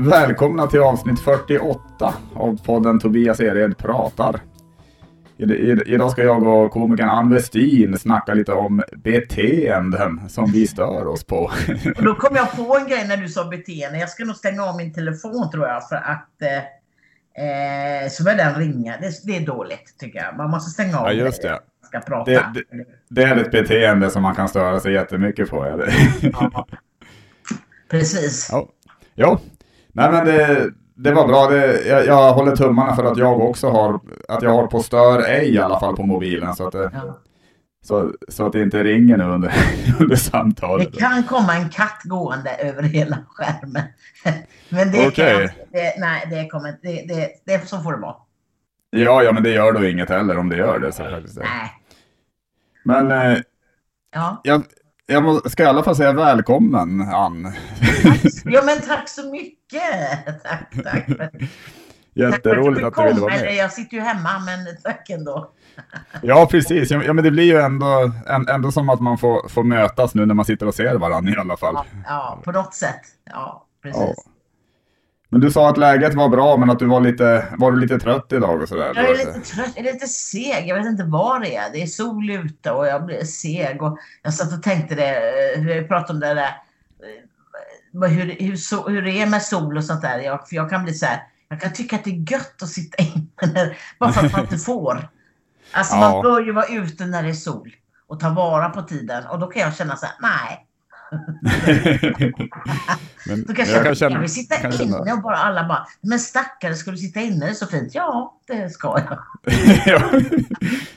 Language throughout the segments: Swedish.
välkomna till avsnitt 48 av podden Tobias Ered pratar. I- i- Idag ska jag och komikern Ann Westin snacka lite om beteenden som vi stör oss på. Och då kom jag på en grej när du sa beteende. Jag ska nog stänga av min telefon tror jag för att eh, eh, så börjar den ringa. Det, det är dåligt tycker jag. Man måste stänga av Ja, just det. ska prata. Det, det, det är ett beteende som man kan störa sig jättemycket på. Ja. Precis. Ja. ja. Nej men det, det var bra. Det, jag, jag håller tummarna för att jag också har, att jag har på stör ej i alla fall på mobilen. Så att det, Ja. så, så att det inte ringer nu under, under samtalet. Det kan komma en katt gående över hela skärmen. Men det kan Okej. jag, det, nej, det kommer det, det, det, så får det vara. Ja, ja, men det gör då inget heller om det gör det. Så faktiskt. Nej. Men eh, Ja. jag, jag må, ska i alla fall säga välkommen Ann. ja, men tack så mycket. Tack, tack. Tack Jätteroligt för att du ville vara kom. med. Jag sitter ju hemma, men tack ändå. Ja, precis. Ja, men det blir ju ändå, ändå som att man får, får mötas nu när man sitter och ser varandra i alla fall. Ja, ja, på något sätt. Ja, precis. Ja. Men du sa att läget var bra, men att du var lite, var du lite trött idag och sådär? Jag är lite trött, jag är lite seg. Jag vet inte vad det är. Det är sol ute och jag blir seg. Och jag satt och tänkte det, eh, vi pratade om det där, eh, hur, hur, so, hur det är med sol och sånt där. Jag, för jag kan bli så här, jag kan tycka att det är gött att sitta inne, bara för att man inte får. Alltså Ja. man bör ju vara ute när det är sol och ta vara på tiden. Och då kan jag känna så här, nej. men Då kan jag, kan känna, känna, jag vill sitta kan känna- inne och bara alla bara, men stackare, ska du sitta inne? Så fint. Ja, det ska jag. ja.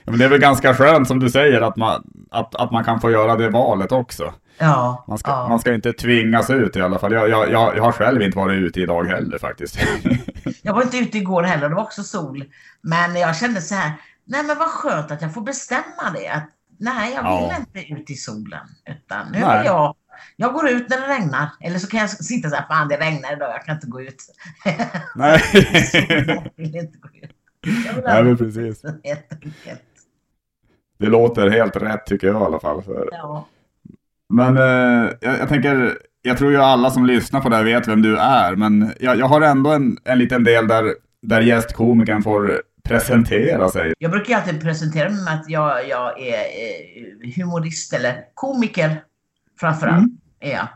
Men det är väl ganska skönt som du säger att man, att, att man kan få göra det valet också. Ja. Man ska, ja. man ska inte tvingas ut i alla fall. Jag, jag, jag, jag har själv inte varit ute idag heller faktiskt. Jag var inte ute igår heller, det var också sol. Men jag kände så här, nej men vad skönt att jag får bestämma det. Att, nej, jag vill Ja. inte ut i solen. Utan nu Nej. vill jag, jag går ut när det regnar. Eller så kan jag sitta så här, fan det regnar idag, jag kan inte gå ut. Nej. jag vill inte gå ut. Jag vill Nej, men precis. helt enkelt. Det låter helt rätt tycker jag i alla fall. För... Ja. Men eh, jag, jag tänker, jag tror ju alla som lyssnar på det här vet vem du är, men jag, jag har ändå en, en liten del där, där gästkomikern får presentera sig. Jag brukar ju alltid presentera mig med att jag, jag är eh, humorist eller komiker framförallt. Mm. Är jag.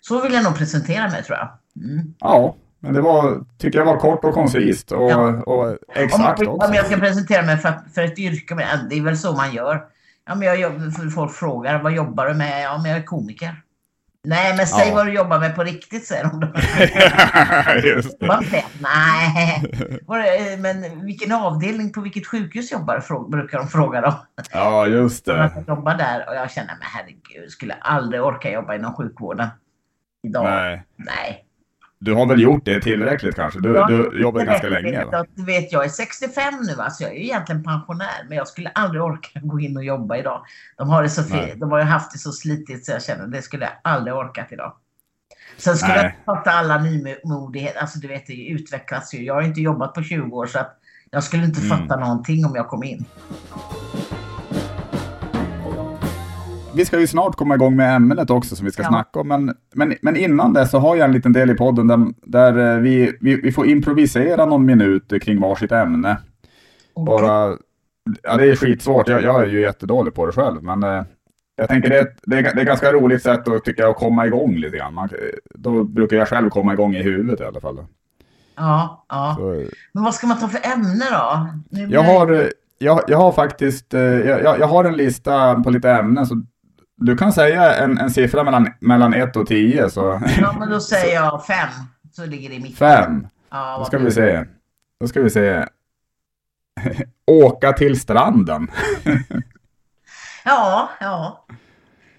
Så vill jag nog presentera mig tror jag. Mm. Ja, men det var, tycker jag var kort och koncist och, Ja. och exakt om, också. om jag ska presentera mig för, för ett yrke, men det är väl så man gör. Ja, men jag folk frågar vad jobbar du med? Ja, men jag är komiker. Nej, men säg Ja. vad du jobbar med på riktigt, säger de då. Just det. Nej, men vilken avdelning på vilket sjukhus jobbar brukar de fråga dem. Ja, just det. jag jobbar där och jag känner, men herregud, skulle aldrig orka jobba inom sjukvården idag. Nej. Nej. Du har väl gjort det tillräckligt kanske? Du, Ja, du jobbar ganska länge. Va? Du vet, jag är 65 nu, alltså jag är ju egentligen pensionär, men jag skulle aldrig orka gå in och jobba idag. De har, det så de har ju haft det så slitigt så jag känner det skulle jag aldrig orkat idag. Sen skulle Nej. jag fatta alla nymodigheter, alltså du vet det utvecklas ju. Jag har inte jobbat på 20 år så att jag skulle inte Mm. fatta någonting om jag kom in. Vi ska ju snart komma igång med ämnet också som vi ska Ja. snacka om. Men, men, men innan det så har jag en liten del i podden där, där eh, vi, vi, vi får improvisera någon minut kring varsitt ämne. Bara, ja, det är skitsvårt. Jag, jag är ju jättedålig på det själv. Men eh, jag tänker det, det, är, det är ganska roligt sätt att, tycker jag, att komma igång lite grann. Man, då brukar jag själv komma igång i huvudet i alla fall. Ja, ja. Så, Men vad ska man ta för ämne då? Nu jag, har, eh, jag, jag har faktiskt eh, jag jag har en lista på lite ämnen. Så du kan säga en, en siffra mellan, mellan 1 och 10. Så Ja, men då säger jag fem. Så ligger det i mitten. fem. Ja, Då ska vi se. Då ska vi se. Åka till stranden. Ja, ja.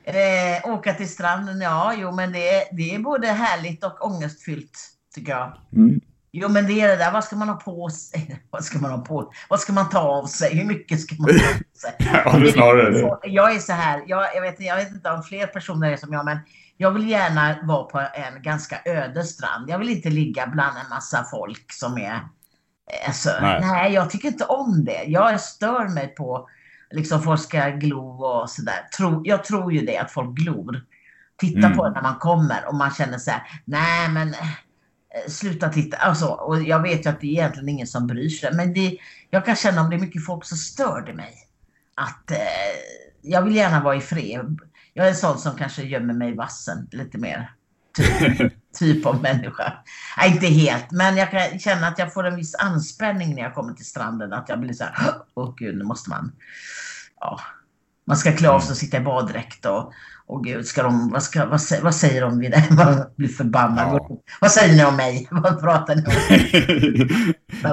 Eh, åka till stranden, ja, jo men det, är- det är både härligt och ångestfyllt tycker jag. Mm. Jo men det är det där, vad ska man ha på sig? Vad ska man ha på Vad ska man ta av sig? Hur mycket ska man ta av sig? Ja, det är snarare det. Jag är så här, jag, jag, vet, jag vet inte om fler personer är som jag, men jag vill gärna vara på en ganska öde strand. Jag vill inte ligga bland en massa folk som är... Alltså, Nej. nej. jag tycker inte om det. Jag stör mig på liksom folk ska glo och sådär. Tro, jag tror ju det, att folk glor. Titta Mm. på det när man kommer och man känner så här, nej men eh, sluta titta. Alltså, och jag vet ju att det är egentligen ingen som bryr sig. Men det, jag kan känna om det är mycket folk som stör det mig. Att eh, jag vill gärna vara i fred. Jag är en sån som kanske gömmer mig i vassen lite mer. Typ, typ av människa. Nej, inte helt, men jag kan känna att jag får en viss anspänning när jag kommer till stranden. Att jag blir så här, åh gud, nu måste man... Ja, man ska klä av sig och sitta i baddräkt och, och gud, ska de, vad, ska, vad, vad säger de vid det? Man blir förbannad. Ja. Vad säger ni om mig? Vad pratar ni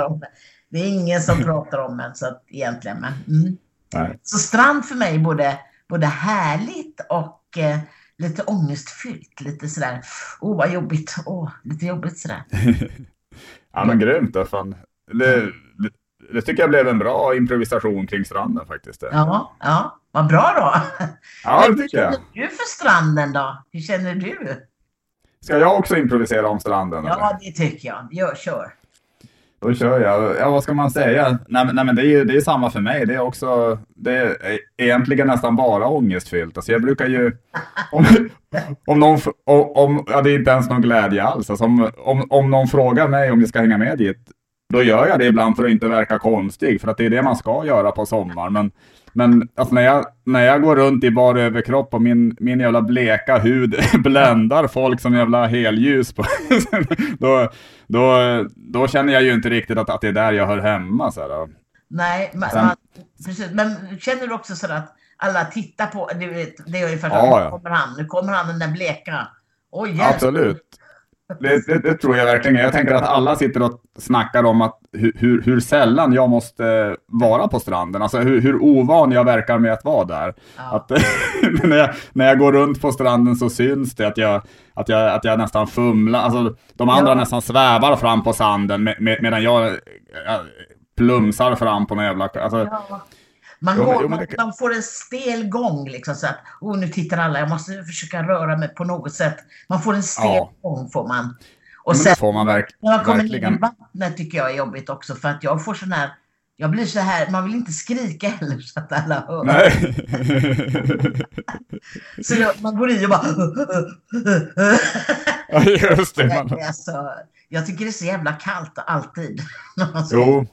om? det är ingen som pratar om en så att, egentligen. Men, mm. Så strand för mig både, både härligt och eh, lite ångestfyllt. Lite sådär, åh oh, vad jobbigt, åh, oh, lite jobbigt sådär. ja men grymt. Då, fan. Det, det, det, tycker jag blev en bra improvisation kring stranden faktiskt. Ja, ja. Vad bra då. Ja, det tycker jag. Hur du för stranden då? Hur känner du? Ska jag också improvisera om stranden? Ja, eller? det tycker jag. Gör, kör. Då kör jag. Ja, vad ska man säga? Nej, nej men det är ju det är samma för mig. Det är också, det är egentligen nästan bara ångestfyllt. Alltså jag brukar ju, om, om någon, om, ja det är inte ens någon glädje alls. Alltså om, om, om någon frågar mig om jag ska hänga med dit, då gör jag det ibland för att inte verka konstig. För att det är det man ska göra på sommaren. Men men alltså när jag, när jag går runt i bar överkropp och min, min jävla bleka hud bländar folk som jävla helljus på, då, då, då känner jag ju inte riktigt att, att det är där jag hör hemma. Så här. Nej, man, Sen, man, precis. Men känner du också så att alla tittar på, du vet, det är ungefär ja, nu kommer han, nu kommer han den där bleka. Oj, Absolut. Det, det, det, tror jag verkligen. Jag tänker att alla sitter och snackar om att hur, hur sällan jag måste vara på stranden. Alltså hur, hur ovan jag verkar med att vara där. Ja. Att, när, jag, när jag går runt på stranden så syns det att jag, att jag, att jag nästan fumlar. Alltså, de andra ja. nästan svävar fram på sanden med, med, medan jag, jag plumsar fram på någon jävla... Alltså, ja. Man, går, jo, man, man, får en stel gång liksom så att oh, nu tittar alla, jag måste försöka röra mig på något sätt. Man får en stel ja. gång får man. Och sen, får man verk, när man kommer ner i vattnet tycker jag är jobbigt också för att jag får sån här jag blir så här, man vill inte skrika heller så att alla hör. Nej. så jag, man går i och bara... ja, just det. Man... Alltså, jag tycker det är så jävla kallt alltid. jo,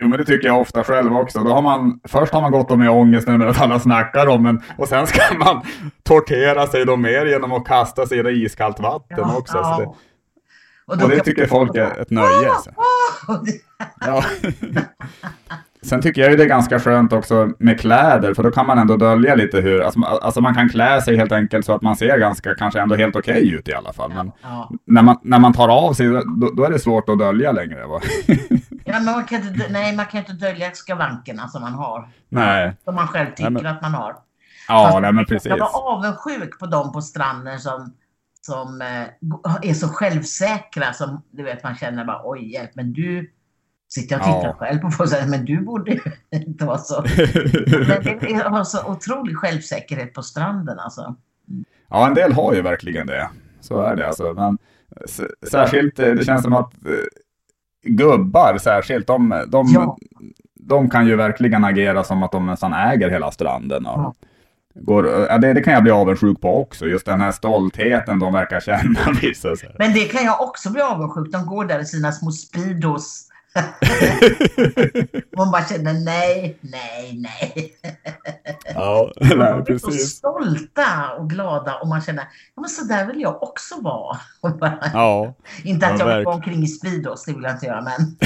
Jo, men det tycker jag ofta själv också. Då har man, först har man gått med ångest när att alla snackar om en och sen ska man tortera sig då mer genom att kasta sig i iskallt vatten ja, också. Ja. Det, och, och, det tycker folk är ett nöje. Ja. Sen tycker jag ju det är ganska skönt också med kläder, för då kan man ändå dölja lite hur, alltså, alltså man kan klä sig helt enkelt så att man ser ganska, kanske ändå helt okej okay ut i alla fall. Men ja. när, man, när man tar av sig, då, då är det svårt att dölja längre. Va? Ja, men man kan inte, nej, man kan inte dölja skavankerna som man har. Nej. Som man själv tycker nej, men... att man har. Ja, nej, men precis. Jag var avundsjuk på dem på stranden som, som eh, är så självsäkra. Som du vet, man känner bara oj hjälp, men du sitter jag och tittar ja. själv på och säger men du borde inte vara så. jag har så otrolig självsäkerhet på stranden alltså. Ja, en del har ju verkligen det. Så är det alltså. Men särskilt, eh, det känns som att eh, gubbar särskilt, de, de, ja. de kan ju verkligen agera som att de nästan äger hela stranden. Och ja. går, ja, det, det, kan jag bli avundsjuk på också, just den här stoltheten de verkar känna. Vissa, Men det kan jag också bli avundsjuk. De går där i sina små Speedos man bara känner nej, nej, nej. Ja, nej, precis. Så stolta och glada och man känner, ja men så där vill jag också vara. Ja, inte att ja, jag vill gå omkring i Speedos, det vill jag inte göra men.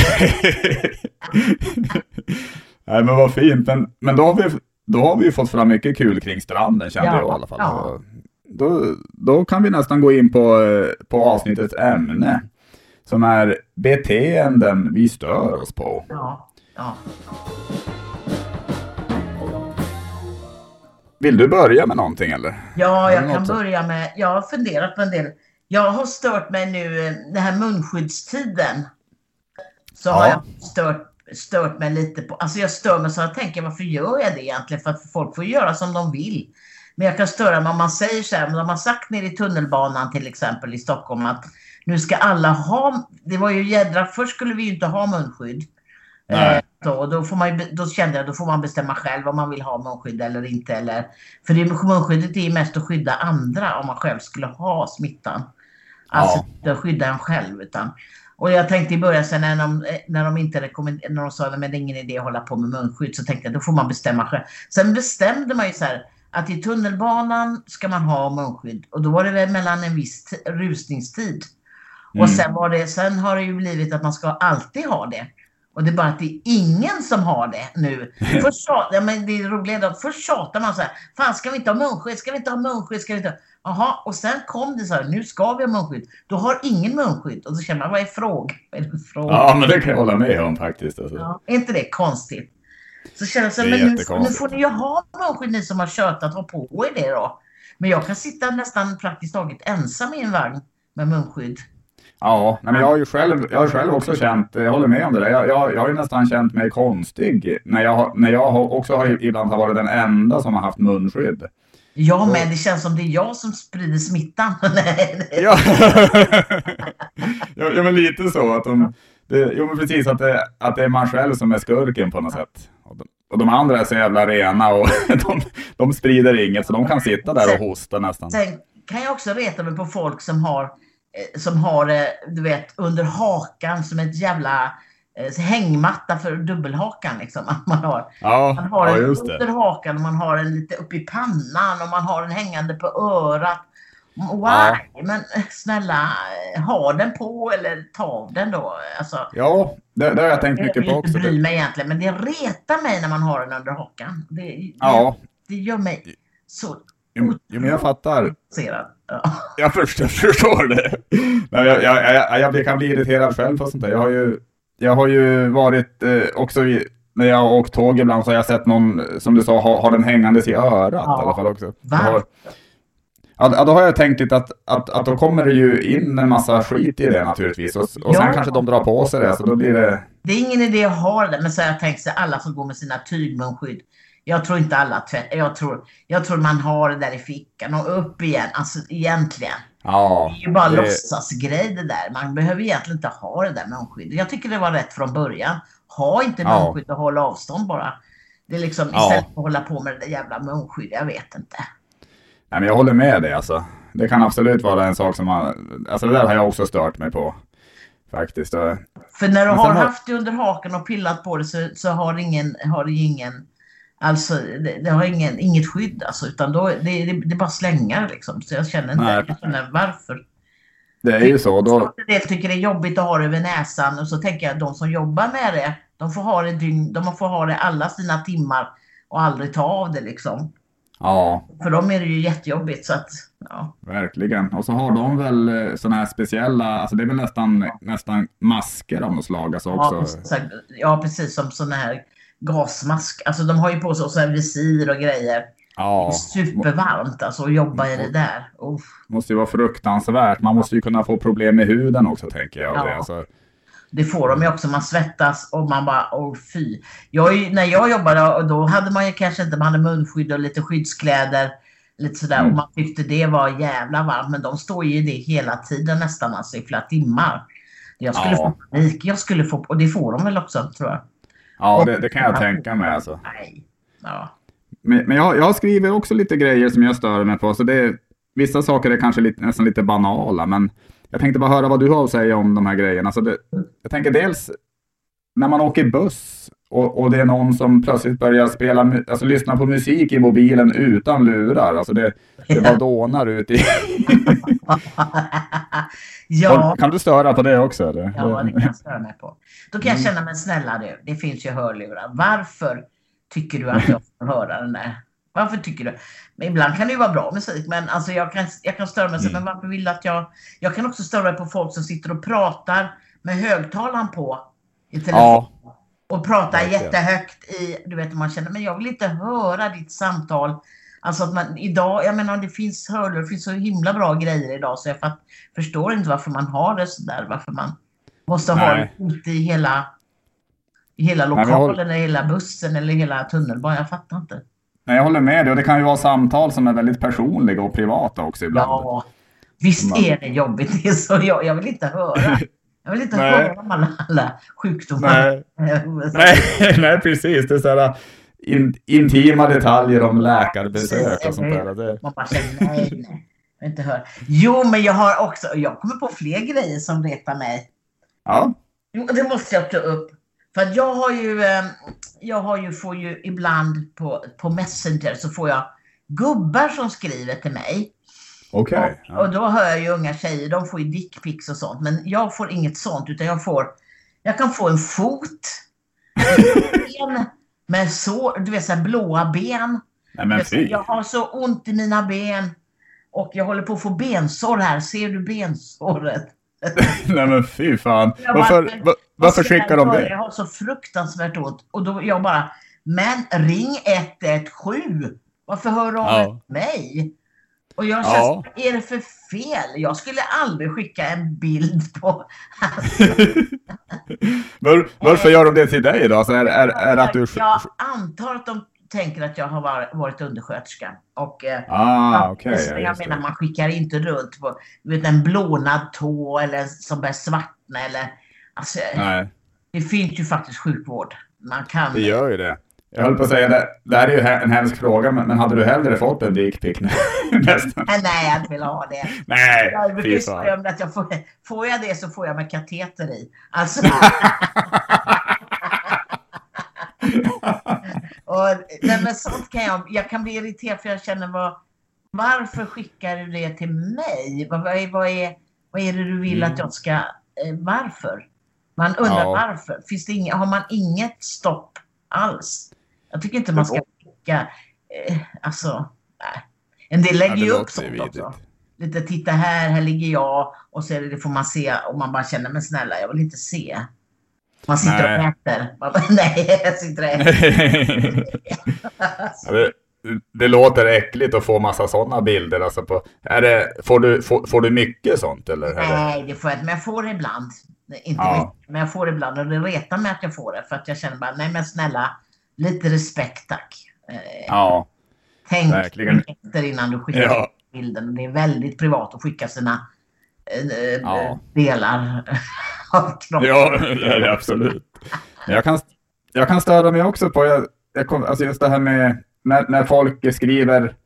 nej men vad fint, men, men då har vi då har vi fått fram mycket kul kring stranden kände ja, jag i alla fall. Ja. Då, då kan vi nästan gå in på, på avsnittets ämne som är beteenden vi stör oss på. Ja, ja. Vill du börja med någonting eller? Ja, jag kan börja med, jag har funderat på en del. Jag har stört mig nu, den här munskyddstiden. Så ja. har jag stört, stört mig lite på, alltså jag stör mig så jag tänker varför gör jag det egentligen? För att folk får göra som de vill. Men jag kan störa mig om man säger så här, de har sagt nere i tunnelbanan till exempel i Stockholm att nu ska alla ha, det var ju jädra, först skulle vi ju inte ha munskydd. Eh, då, då, får man, då kände jag då får man bestämma själv om man vill ha munskydd eller inte. Eller, för det, munskyddet är mest att skydda andra om man själv skulle ha smittan. Alltså ja. skydda en själv. Utan, och jag tänkte i början sen när de, när de inte när de sa att det är ingen idé att hålla på med munskydd så tänkte jag då får man bestämma själv. Sen bestämde man ju så här att i tunnelbanan ska man ha munskydd och då var det väl mellan en viss rusningstid. Mm. Och sen, var det, sen har det ju blivit att man ska alltid ha det. Och det är bara att det är ingen som har det nu. Först, ja, men det är roligt att först tjatar man så här. Fan ska vi inte ha munskydd? Ska vi inte ha munskydd? Ska vi inte ha... Jaha, och sen kom det så här. Nu ska vi ha munskydd. Då har ingen munskydd. Och så känner man, vad är frågan? Ja, men det kan jag hålla med om faktiskt. Alltså. Ja, är inte det konstigt? Så känner jag så här, men nu, nu får ni ju ha munskydd ni som har tjötat. Ha på er det då. Men jag kan sitta nästan praktiskt taget ensam i en vagn med munskydd. Ja, men jag har ju själv, jag har själv också känt, jag håller med om det där, jag, jag, jag har ju nästan känt mig konstig när jag, när jag också har, ibland har varit den enda som har haft munskydd. Ja, men det känns som det är jag som sprider smittan. ja. ja, men lite så att de, det, jo men precis att det, att det är man själv som är skurken på något sätt. Och de, och de andra är så jävla rena och de, de sprider inget så de kan sitta där och hosta nästan. Sen kan jag också reta mig på folk som har som har det, du vet, under hakan som ett jävla eh, hängmatta för dubbelhakan. Liksom. man har, ja, man har ja, en under hakan och man har en lite upp i pannan och man har en hängande på örat. Why? Ja. Men eh, snälla, ha den på eller ta av den då. Alltså, ja, det, det har jag tänkt mycket på också. Jag bryr mig egentligen, men det retar mig när man har den under hakan. Det, ja. det, det gör mig så Jo, men jag fattar. Jag förstår, förstår det. Nej, jag, jag, jag, jag, kan bli irriterad själv på sånt där. Jag har ju, jag har ju varit eh, också i, när jag har åkt tåg ibland så har jag sett någon, som du sa, ha, ha den hängandes i örat ja. i alla fall också. Va? Ja, då har jag tänkt lite att, att, att då kommer det ju in en massa skit i det naturligtvis. Och, och sen ja. kanske de drar på sig det, så då blir det... Det är ingen idé att ha det, men så har jag tänkt sig alla som går med sina tygmunskydd jag tror inte alla tvättar. Jag tror, jag tror man har det där i fickan och upp igen. Alltså egentligen. Ja, det är ju bara det... låtsasgrej det där. Man behöver egentligen inte ha det där munskydd. Jag tycker det var rätt från början. Ha inte munskydd och håll avstånd bara. Det är liksom istället ja. för att hålla på med det där jävla munskydd. Jag vet inte. Nej, men jag håller med dig alltså. Det kan absolut vara en sak som man... Alltså det där har jag också stört mig på. Faktiskt. För när du har, haft det under hakan och pillat på det så, så har, ingen, har det ingen Alltså det, det, har ingen, inget skydd alltså, utan då, det, det, det är bara slängar liksom. Så jag känner inte jag känner, varför. Det är ju så. Då... En tycker det är jobbigt att ha det över näsan och så tänker jag att de som jobbar med det, de får ha det, dygn, de får ha det alla sina timmar och aldrig ta av det liksom. Ja. För dem är det ju jättejobbigt så att, ja. Verkligen. Och så har de väl eh, sådana här speciella, alltså det är väl nästan, nästan masker av något slag alltså också. Ja, precis, ja, precis som sådana här gasmask. Alltså de har ju på sig också visir och grejer. Ja. Supervarmt alltså att jobba i det där. Uff. måste ju vara fruktansvärt. Man måste ju kunna få problem med huden också tänker jag. Ja. Det, alltså. det får de ju också. Man svettas och man bara, åh fy. Jag, när jag jobbade då hade man ju kanske inte, man hade munskydd och lite skyddskläder. Lite sådär mm. och man tyckte det var jävla varmt. Men de står ju i det hela tiden nästan alltså i flera timmar. Jag skulle ja. få panik. Jag skulle få, och det får de väl också tror jag. Ja, det, det, kan jag tänka mig alltså. Nej. Ja. Men, men jag, jag skriver också lite grejer som jag stör mig på. Så det, vissa saker är kanske lite, nästan lite banala, men jag tänkte bara höra vad du har att säga om de här grejerna. Så det, jag tänker dels när man åker buss och, och det är någon som plötsligt börjar spela, alltså lyssna på musik i mobilen utan lurar. Alltså det, det bara dånar ut i... ja. Kan du störa på det också? Eller? Ja, det kan jag störa mig på. Då kan jag mm. känna, men snälla du, det finns ju hörlurar. Varför tycker du att jag får höra den där? Varför tycker du? Men ibland kan det ju vara bra musik, men alltså jag kan, jag kan störa mig. Mm. Men varför vill att jag... Jag kan också störa mig på folk som sitter och pratar med högtalaren på i telefon. Ja. Och pratar jättehögt i... Du vet, man känner, men jag vill inte höra ditt samtal. Alltså att man idag, jag menar det finns hörlurar, det finns så himla bra grejer idag så jag fatt, förstår inte varför man har det sådär. Varför man måste Nej. ha det ute i hela, i hela lokalen, eller hela bussen eller hela tunnelbanan. Jag fattar inte. Nej, jag håller med dig. Och det kan ju vara samtal som är väldigt personliga och privata också ibland. Ja, visst man... är det jobbigt. Det är så jag, jag vill inte höra. Jag vill inte höra om alla, sjukdomar. Nej. nej, nej, precis. Det är så här, in, intima detaljer om läkarbesök och sånt där. Man bara säger nej, nej. Jag inte hör. Jo, men jag har också, jag kommer på fler grejer som retar mig. Ja. Det måste jag ta upp. För att jag har ju, eh, jag har ju, får ju ibland på, på Messenger så får jag gubbar som skriver till mig. Okej. Och, och då hör jag ju unga tjejer, de får ju dickpics och sånt. Men jag får inget sånt utan jag får, jag kan få en fot. ben med så, du vet så blåa ben. Nej men fy. jag har så ont i mina ben. Och jag håller på att få bensår här. Ser du bensåret? Nej men fy fan. Varför, bara, va- varför skickar de det? Jag har så fruktansvärt ont. Och då jag bara, men ring 117. Varför hör du av Ja. mig? Och jag känner, Ja. vad är det för fel? Jag skulle aldrig skicka en bild på... Var, varför gör de det till dig då? Alltså är, är, är att du... Jag antar att de tänker att jag har var- varit undersköterska. Och, eh, Ah, ja, jag just menar, man skickar inte runt på vet, en blånad tå eller som börjar svartna eller... Alltså, Nej, det finns ju faktiskt sjukvård. Man kan... det gör ju det. Jag höll på att säga det. Det här är ju en hemsk fråga, men, men hade du hellre fått en dickpic? Nästan. Nej, jag inte vill ha det. Nej, Jag om att jag får, får jag det så får jag med kateter i. Alltså. och, nej, men sånt kan jag, jag kan bli irriterad för jag känner vad, varför skickar du det till mig? Vad, vad, är, vad, är, vad är det du vill Mm. att jag ska, eh, varför? Man undrar Ja. varför. Finns det inga, har man inget stopp alls? Jag tycker inte man ska skicka, eh, alltså, nej. En del lägger Ja, ju upp sånt också. Lite titta här, här ligger jag och så det, det får man se och man bara känner men snälla jag vill inte se. Man sitter Nej. och äter. Man bara, nej, jag sitter och äter. Det, det låter äckligt att få massa sådana bilder. Alltså på, är det, får, du, får, får du mycket sånt? Eller? Nej, det får jag inte. Men jag får det ibland. Inte Ja. mycket, men jag får det ibland och det retar mig att jag får det. För att jag känner bara, nej men snälla, lite respekt tack. Eh, ja, Tänk verkligen. efter innan du skickar Ja. bilden. Det är väldigt privat att skicka sina eh, Ja. delar av kroppen. ja, det är det absolut. Jag kan, jag kan störa mig också på jag, jag kom, alltså just det här med när, när folk skriver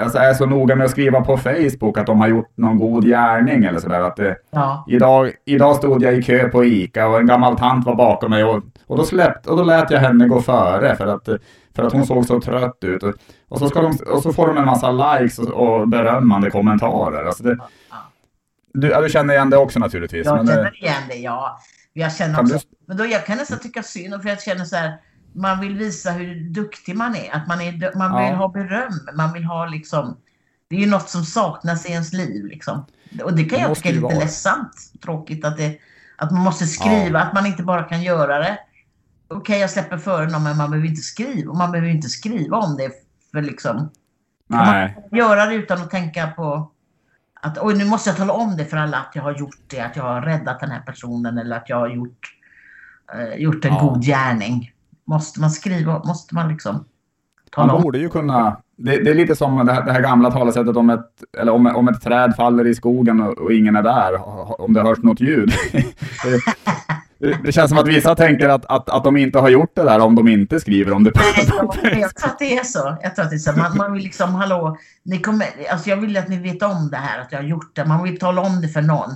Alltså är så noga med att skriva på Facebook att de har gjort någon god gärning eller sådär. Att det, Ja. Idag, idag stod jag i kö på Ica och en gammal tant var bakom mig och, och, då, släppt, och då lät jag henne gå före för att, för att hon såg så trött ut. Och, och, så, ska de, och så får de en massa likes och, och berömmande kommentarer. Alltså det, Ja. du, ja, du känner igen det också naturligtvis. Jag känner igen det, ja. Jag känner också, men då, jag kan nästan tycka synd för jag känner så här, man vill visa hur duktig man är. Att man, är, man vill Ja. ha beröm. Man vill ha liksom, det är ju något som saknas i ens liv. Liksom. Och det kan Det jag tycka är lite vara. ledsamt. Tråkigt att, det, att man måste skriva, att man inte bara kan göra det. Okej, jag släpper före någon, men man behöver inte skriva. Och man behöver inte skriva om det för liksom nej, göra det utan att tänka på att oj, nu måste jag tala om det för alla att jag har gjort det, att jag har räddat den här personen eller att jag har gjort, eh, gjort en Ja. god gärning. Måste man skriva, måste man liksom tala man borde ju kunna. Det, det är lite som det här, det här gamla talesättet om ett, eller om, om ett träd faller i skogen och, och ingen är där, om det hörs något ljud. det, känns som att vissa tänker att, att, att de inte har gjort det där om de inte skriver om det Nej, jag tror att det är så. Jag tror att det är så. Man, man vill liksom, hallå, ni kommer, alltså jag vill att ni vet om det här, att jag har gjort det. Man vill tala om det för någon.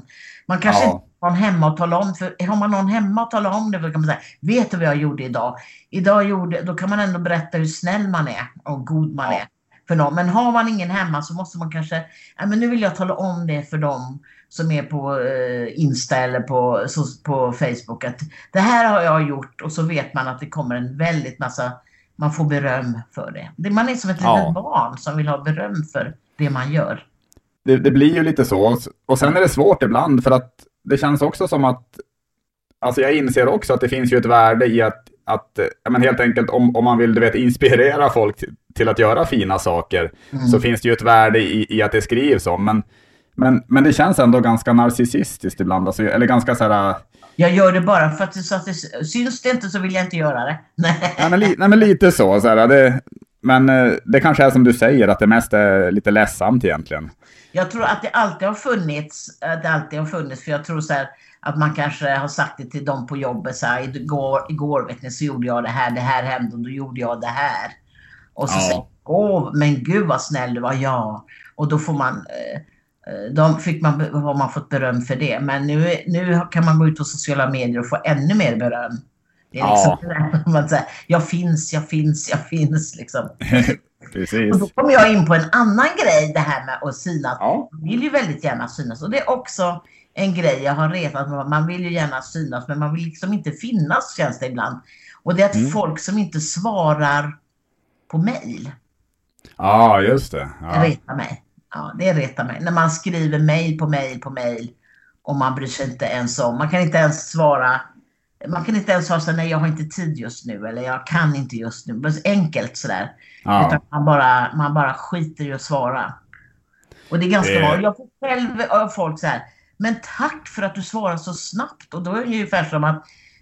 Man kanske Ja. Någon hemma och tala om, för har man någon hemma och tala om det, kan man säga, vet du vad jag gjorde idag? Idag gjorde, då kan man ändå berätta hur snäll man är och god man Ja. är för någon. Men har man ingen hemma så måste man kanske, ja, men nu vill jag tala om det för dem som är på eh, Insta eller på, så, på Facebook. Att det här har jag gjort och så vet man att det kommer en väldigt massa, man får beröm för det. det man är som ett Ja. litet barn som vill ha beröm för det man gör. Det, det blir ju lite så. Och sen är det svårt ibland för att det känns också som att Alltså jag inser också att det finns ju ett värde i att, att men helt enkelt om, om man vill du vet, inspirera folk till, att göra fina saker Mm. så finns det ju ett värde i, i att det skrivs om. Men, men, men det känns ändå ganska narcissistiskt ibland. Alltså, eller ganska så här... Jag gör det bara för att, så att det syns det inte så vill jag inte göra det. Nej. Nej, men, li, nej, men lite så. så här, det, men eh, det kanske är som du säger, att det mest är lite ledsamt egentligen. Jag tror att det alltid har funnits, att det alltid har funnits, för jag tror så här att man kanske har sagt det till dem på jobbet så här, igår, igår vet ni, så gjorde jag det här, det här hände och då gjorde jag det här. Och så Ja. säger Åh, men gud vad snäll du var, ja. Och då får man, eh, eh, de fick man, har man fått beröm för det. Men nu, nu kan man gå ut på sociala medier och få ännu mer beröm. Det är liksom ja. man säger, jag finns, jag finns, jag finns liksom. Precis. Och då kommer jag in på en annan grej, det här med att synas. Ja. Man vill ju väldigt gärna synas och det är också en grej jag har retat med. Man vill ju gärna synas men man vill liksom inte finnas känns det ibland. Och det är att mm. folk som inte svarar på mail. Ja, just det. Ja. Det retar mig. Ja, det retar mig. När man skriver mail på mail på mail och man bryr sig inte ens om. Man kan inte ens svara. Man kan inte ens svara så nej jag har inte tid just nu eller jag kan inte just nu. Enkelt sådär. Ja. Utan man bara, man bara skiter i att svara. Och det är ganska vanligt. Jag får själv av folk så här. Men tack för att du svarar så snabbt. Och då är det ungefär som att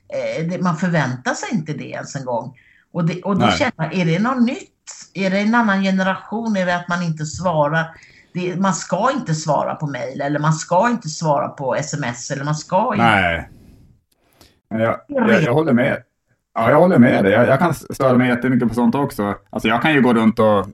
eh, det, man förväntar sig inte det ens en gång. Och, det, och då Nej. känner man, är det något nytt? Är det en annan generation? Är det att man inte svarar? Det, man ska inte svara på mejl eller man ska inte svara på sms eller man ska inte. Nej. Jag, jag, jag håller med. Ja, jag håller med dig. Jag, jag kan störa mig jättemycket på sånt också. Alltså jag kan ju gå runt och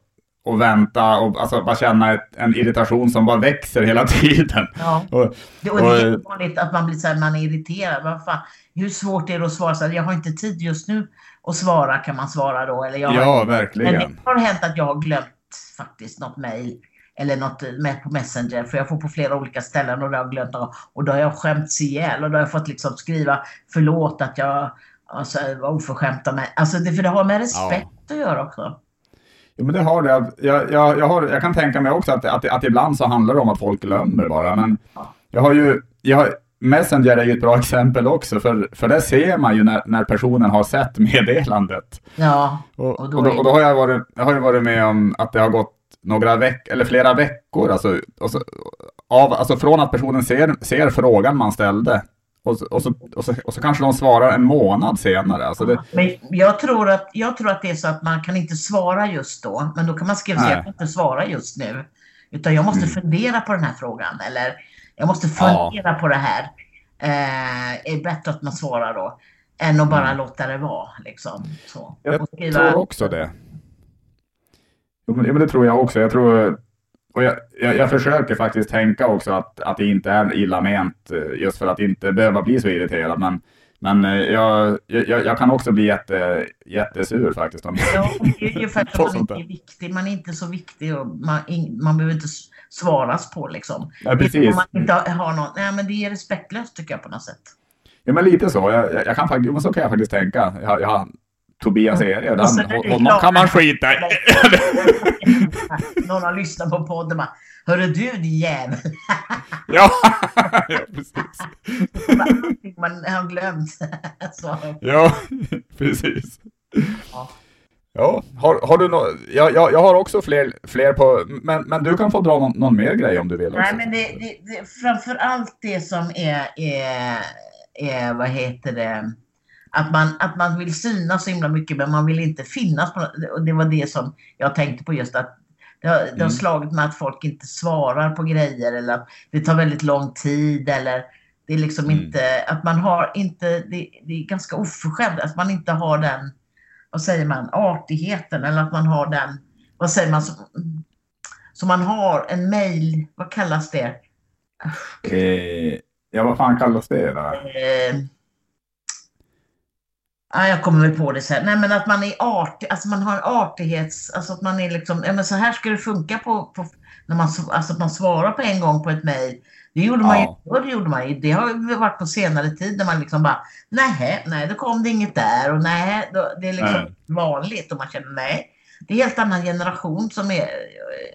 och vänta och alltså, bara känna ett, en irritation som bara växer hela tiden. Ja. Och, och, det, och det är vanligt att man blir så här, man är irriterad. Vad fan, hur svårt är det att svara? Så här, jag har inte tid just nu att svara kan man svara då. Eller jag ja, verkligen. Men det har hänt att jag har glömt faktiskt något mejl eller något med på Messenger för jag får på flera olika ställen och det har jag glömt och då har jag skämts ihjäl och då har jag fått liksom skriva förlåt att jag alltså, var oförskämt av mig. Alltså det, för det har med respekt ja. att göra också. Jo, men det har det. Jag, jag, jag, har, jag kan tänka mig också att, att, att ibland så handlar det om att folk glömmer bara. Men jag har ju, jag, Messenger är ju ett bra exempel också, för, för det ser man ju när, när personen har sett meddelandet. Ja, och, och, då, och, då, och då, har jag varit, jag har ju varit med om att det har gått några veckor, eller flera veckor, alltså, alltså, av, alltså från att personen ser, ser frågan man ställde och så, och, så, och, så, och så kanske de svarar en månad senare. Alltså det... men jag, tror att, jag tror att det är så att man kan inte svara just då. Men då kan man skriva att jag kan inte svara just nu. Utan jag måste mm. fundera på den här frågan. Eller jag måste fundera ja. på det här. Eh, är bättre att man svarar då. Än att bara mm. låta det vara. Liksom. Så. Jag skriva... tror också det. Ja, men det tror jag också. Jag tror och jag, jag, jag, försöker faktiskt tänka också att, att det inte är illa ment eh, just för att inte behöva bli så irriterad. Men, men eh, jag, jag, jag kan också bli jätte, jättesur faktiskt. Om ja, det är ju för att man inte är viktig. Man är inte så viktig och man, man behöver inte svaras på liksom. Ja, precis. Om man inte har någon, nej men det är respektlöst tycker jag på något sätt. Ja men lite så. Jag, jag kan faktiskt, så kan jag faktiskt tänka. Jag, jag Tobias Erie. Den, honom kan man skita i. Någon har lyssnat på podden och bara, Hörru du din jävel. ja, ja, precis. man har glömt. ja, precis. Ja. Ja, har, har du no jag, jag, jag har också fler, fler på, men, men du kan få dra någon, någon mer grej om du vill. Nej, men det, det, det, framför allt det som är, är, är, vad heter det, att man, att man vill synas så himla mycket men man vill inte finnas. På, och det var det som jag tänkte på just att det har, det har mm. slagit mig att folk inte svarar på grejer eller att det tar väldigt lång tid eller det är liksom mm. inte, att man har inte, det, det är ganska oförskämt att man inte har den, vad säger man, artigheten eller att man har den, vad säger man, så, så man har en mail, vad kallas det? Eh, ja, vad fan kallas det då? Eh, Ja, jag kommer väl på det sen. Nej, men att man är artig, alltså man har en artighets, alltså att man är liksom, ja men så här ska det funka på, på när man, alltså att man svarar på en gång på ett mejl. Det gjorde man ja. ju, det gjorde man ju. Det har varit på senare tid när man liksom bara, nej, nej, då kom det inget där och nej, då, det är liksom nej. vanligt och man känner nej. Det är en helt annan generation som är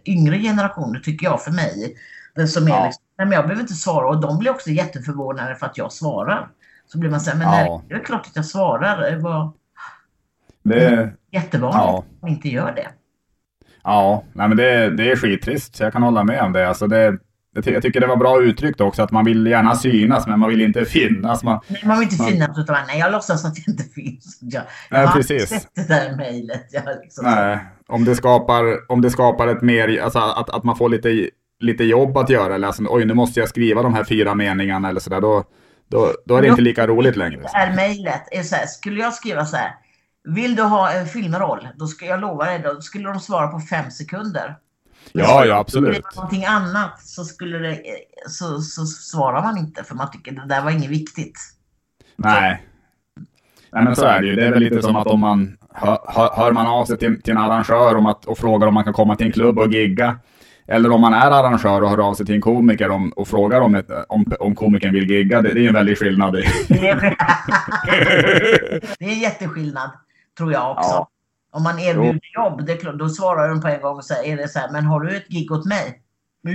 yngre generationer tycker jag för mig. Som är ja. liksom, nej men jag behöver inte svara och de blir också jätteförvånade för att jag svarar. Så blir man så här, men ja. det är klart att jag svarar. Det var det, jättevanligt ja. att man inte gör det. Ja, nej men det, det är skittrist. Så jag kan hålla med om det. Alltså det, jag tycker det var bra uttryckt också, att man vill gärna synas, men man vill inte finnas. Man, nej, man vill inte man, synas, utan nej, jag låtsas att jag inte finns. Jag, jag nej, har precis. sett det där mejlet. Liksom nej, om det skapar, om det skapar ett mer, alltså att, att man får lite, lite jobb att göra, eller alltså, oj, nu måste jag skriva de här fyra meningarna eller sådär, då, då, då är det inte lika roligt längre. Det här mejlet är så här, skulle jag skriva så här, Vill du ha en filmroll? Då ska jag lova dig, då skulle de svara på fem sekunder. Ja, ja absolut. Vill det någonting annat så, skulle det, så, så svarar man inte för man tycker det där var inget viktigt. Nej. Nej men så är det ju. Det är väl lite som att om man hör, hör man av sig till, till en arrangör om att, och frågar om man kan komma till en klubb och gigga. Eller om man är arrangör och hör av sig till en komiker om, och frågar om, ett, om, om komikern vill gigga. Det, det är en väldig skillnad. Det är en jätteskillnad, tror jag också. Ja. Om man erbjuder jo. jobb, det då svarar de på en gång och säger det så här, men har du ett gig åt mig?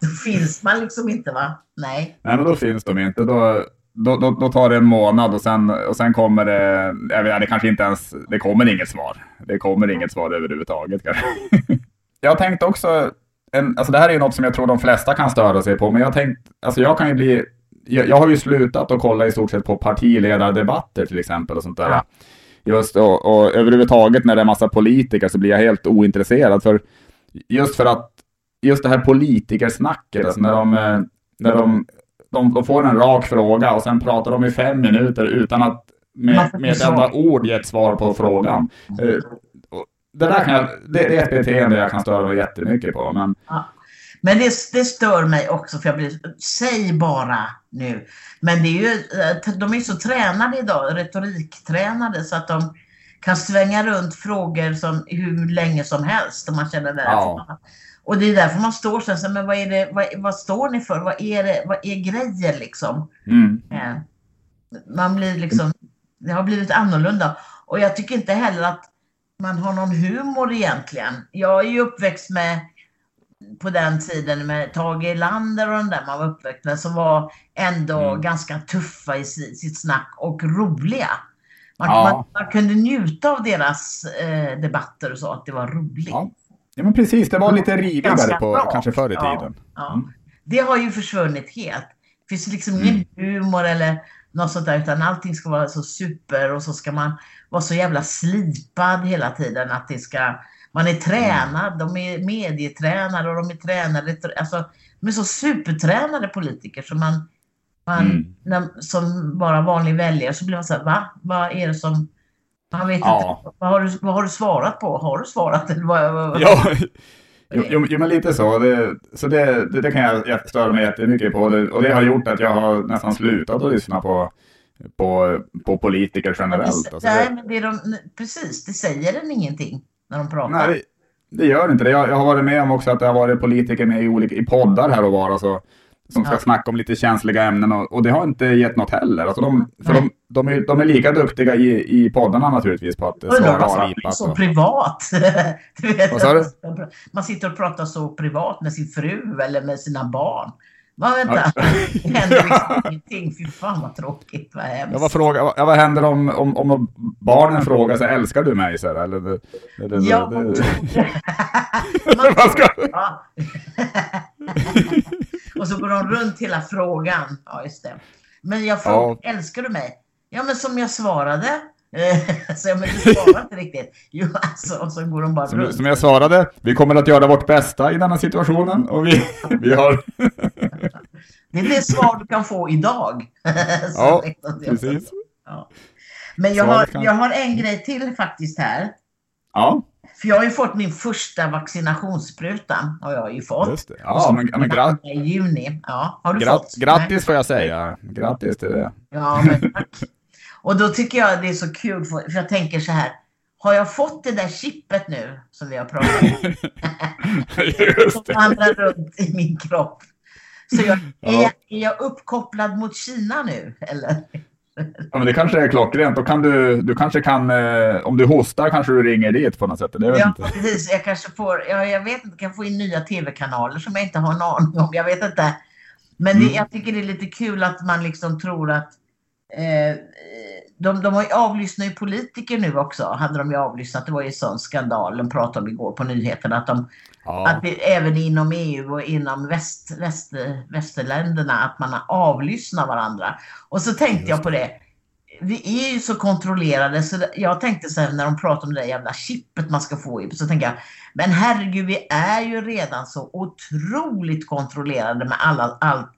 då finns man liksom inte va? Nej. Nej, men då finns de inte. Då, då, då, då, tar det en månad och sen, och sen kommer det, jag vet, det kanske inte ens, det kommer inget svar. Det kommer inget svar överhuvudtaget kanske. jag tänkte också, en, alltså det här är ju något som jag tror de flesta kan störa sig på, men jag tänkt, alltså jag kan ju bli, jag, jag har ju slutat att kolla i stort sett på partiledardebatter till exempel och sånt där. Ja. Just och, och överhuvudtaget när det är massa politiker så blir jag helt ointresserad för just för att just det här politikersnacket, alltså när de, när de de, de får en rak fråga och sen pratar de i fem minuter utan att med, med ett enda ord ge ett svar på frågan. Uh, det, där kan jag, det, det, är ett beteende jag kan störa mig jättemycket på. Men, ja. men det, det stör mig också för jag blir, säg bara nu. Men det är ju, eh, de är så tränade idag, retoriktränade så att de kan svänga runt frågor som hur länge som helst om man känner det. Ja. Och det är därför man står så här, men vad, är det, vad, vad, står ni för? Vad är, det, vad är grejen liksom? Mm. Eh, man blir liksom, det har blivit annorlunda. Och jag tycker inte heller att man har någon humor egentligen. Jag är ju uppväxt med på den tiden med Tage Erlander och den där man var uppväxt med som var ändå mm. ganska tuffa i sitt snack och roliga. Man, ja. man, man kunde njuta av deras eh, debatter och så, att det var roligt. Ja. Ja men precis, det var lite rivigare på bra. kanske förr i tiden. Ja, mm. Det har ju försvunnit helt. Det finns liksom mm. ingen humor eller något sånt där utan allting ska vara så super och så ska man vara så jävla slipad hela tiden att det ska man är tränad, de är medietränade och de är tränade, alltså de är så supertränade politiker som man, man mm. när, som bara vanlig väljare så blir man så här, va? Vad är det som han vet ja. inte. Vad har, du, vad har du svarat på? Har du svarat? Eller vad, vad, ja, jo, jo, men lite så. Det, så det, det, det kan jag störa mig jättemycket på. Det, och det har gjort att jag har nästan slutat att lyssna på, på, på politiker generellt. Alltså, nej, men det de, precis. Det säger den ingenting när de pratar. Nej, det, det gör inte det. Jag, jag, har varit med om också att det har varit politiker med i, olika, i poddar här och var. Alltså, som ska ja. snacka om lite känsliga ämnen och, och, det har inte gett något heller. Alltså de, för de, de, är, de är lika duktiga i, i poddarna naturligtvis på att svara och slipa. så privat. du vet, Vad sa du? Man sitter och pratar så privat med sin fru eller med sina barn. Vad vänta, det händer liksom ingenting. Fy fan vad tråkigt, vad hemskt. Ja, vad, fråga, vad, vad händer om, om, om barnen frågar så älskar du mig? Så här, eller, det, det, ja, det, man, vad ska... ja. Och så går de runt hela frågan. Ja, just det. Men jag frågar, ja. älskar du mig? Ja, men som jag svarade. så jag men du svarar inte riktigt. Jo, alltså, och så går de bara som, runt. Som jag svarade, vi kommer att göra vårt bästa i denna situationen och vi, vi har... det är det svar du kan få idag. ja, precis. Ja. Men jag har, jag har en grej till faktiskt här. Ja. För jag har ju fått min första vaccinationsspruta. Har jag ju fått. Just det. Ja, men, men gra I juni. Ja, har du grat fått? Grattis Nej. får jag säga. Grattis till det. Ja, men tack. Och då tycker jag det är så kul, för jag tänker så här. Har jag fått det där chippet nu som vi har pratat om? som vandrar runt i min kropp. Så jag, är, ja. är jag uppkopplad mot Kina nu, eller? Ja, men det kanske är klockrent. Då kan du, du kanske kan, eh, om du hostar kanske du ringer dit på något sätt. Det ja, inte. precis. Jag kanske får, ja, jag vet inte, kan få in nya tv-kanaler som jag inte har en aning om. Jag vet inte. Men det, mm. jag tycker det är lite kul att man liksom tror att eh, de, de har ju avlyssnat ju politiker nu också, hade de ju avlyssnat. Det var ju en sån skandal de pratade om igår på nyheterna. Att, de, ja. att det, även inom EU och inom väst, väst, västerländerna att man avlyssnar varandra. Och så tänkte jag på det. Vi är ju så kontrollerade så jag tänkte så här när de pratar om det där jävla chippet man ska få i så tänker jag men herregud vi är ju redan så otroligt kontrollerade med alla, allt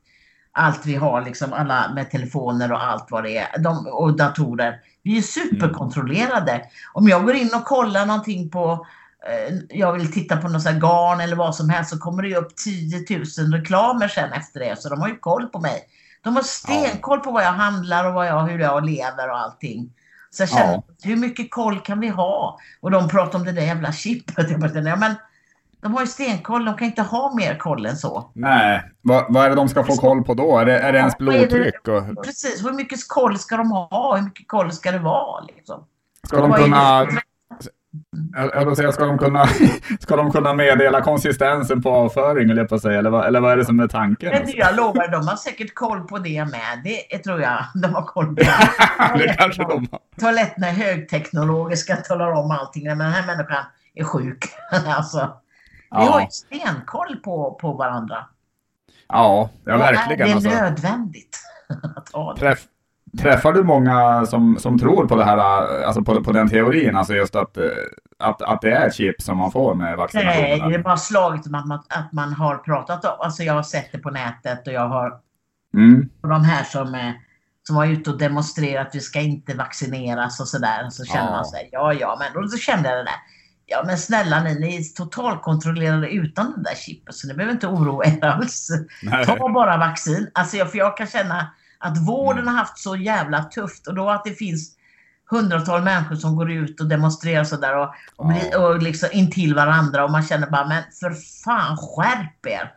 allt vi har, liksom alla med telefoner och allt vad det är, de, och datorer. Vi är superkontrollerade. Mm. Om jag går in och kollar någonting på eh, jag vill titta på något garn eller vad som helst så kommer det upp 10 000 reklamer sen efter det. Så de har ju koll på mig. De har stenkoll på vad jag handlar och vad jag, hur jag lever och allting. Så jag känner, ja. hur mycket koll kan vi ha? Och de pratar om det där jävla chippet. Jag bara, ja, men de har ju stenkoll, de kan inte ha mer koll än så. Nej, vad, vad är det de ska få koll på då? Är det, är det ens blodtryck? Och... Precis, hur mycket koll ska de ha? Hur mycket koll ska det vara? Liksom? Ska de kunna... Jag säga, ska, de kunna, ska de kunna meddela konsistensen på avföring, eller, på sig, eller, vad, eller vad är det som är tanken? Det, jag lovar, de har säkert koll på det med. Det tror jag de har koll på. det kanske de har. Toaletterna är högteknologiska, talar om allting. Men den här människan är sjuk. alltså. Vi har ju stenkoll på, på varandra. Ja, ja verkligen. Det är alltså. nödvändigt att ha det. Träff, träffar du många som, som tror på det här, alltså på, på den teorin, alltså just att, att, att det är chip som man får med vaccinationen? Nej, det är bara slaget om att man, att man har pratat om, alltså jag har sett det på nätet och jag har mm. de här som, som var ute och demonstrerat att vi ska inte vaccineras och sådär. Så känner ja. man sig, ja ja, men så kände jag det där. Ja men snälla ni, ni är totalkontrollerade utan den där chippen så ni behöver inte oroa er alls. Nej. Ta bara vaccin. Alltså jag, för jag kan känna att vården mm. har haft så jävla tufft och då att det finns hundratals människor som går ut och demonstrerar sådär och, och, blir, och liksom intill varandra och man känner bara men för fan skärp er.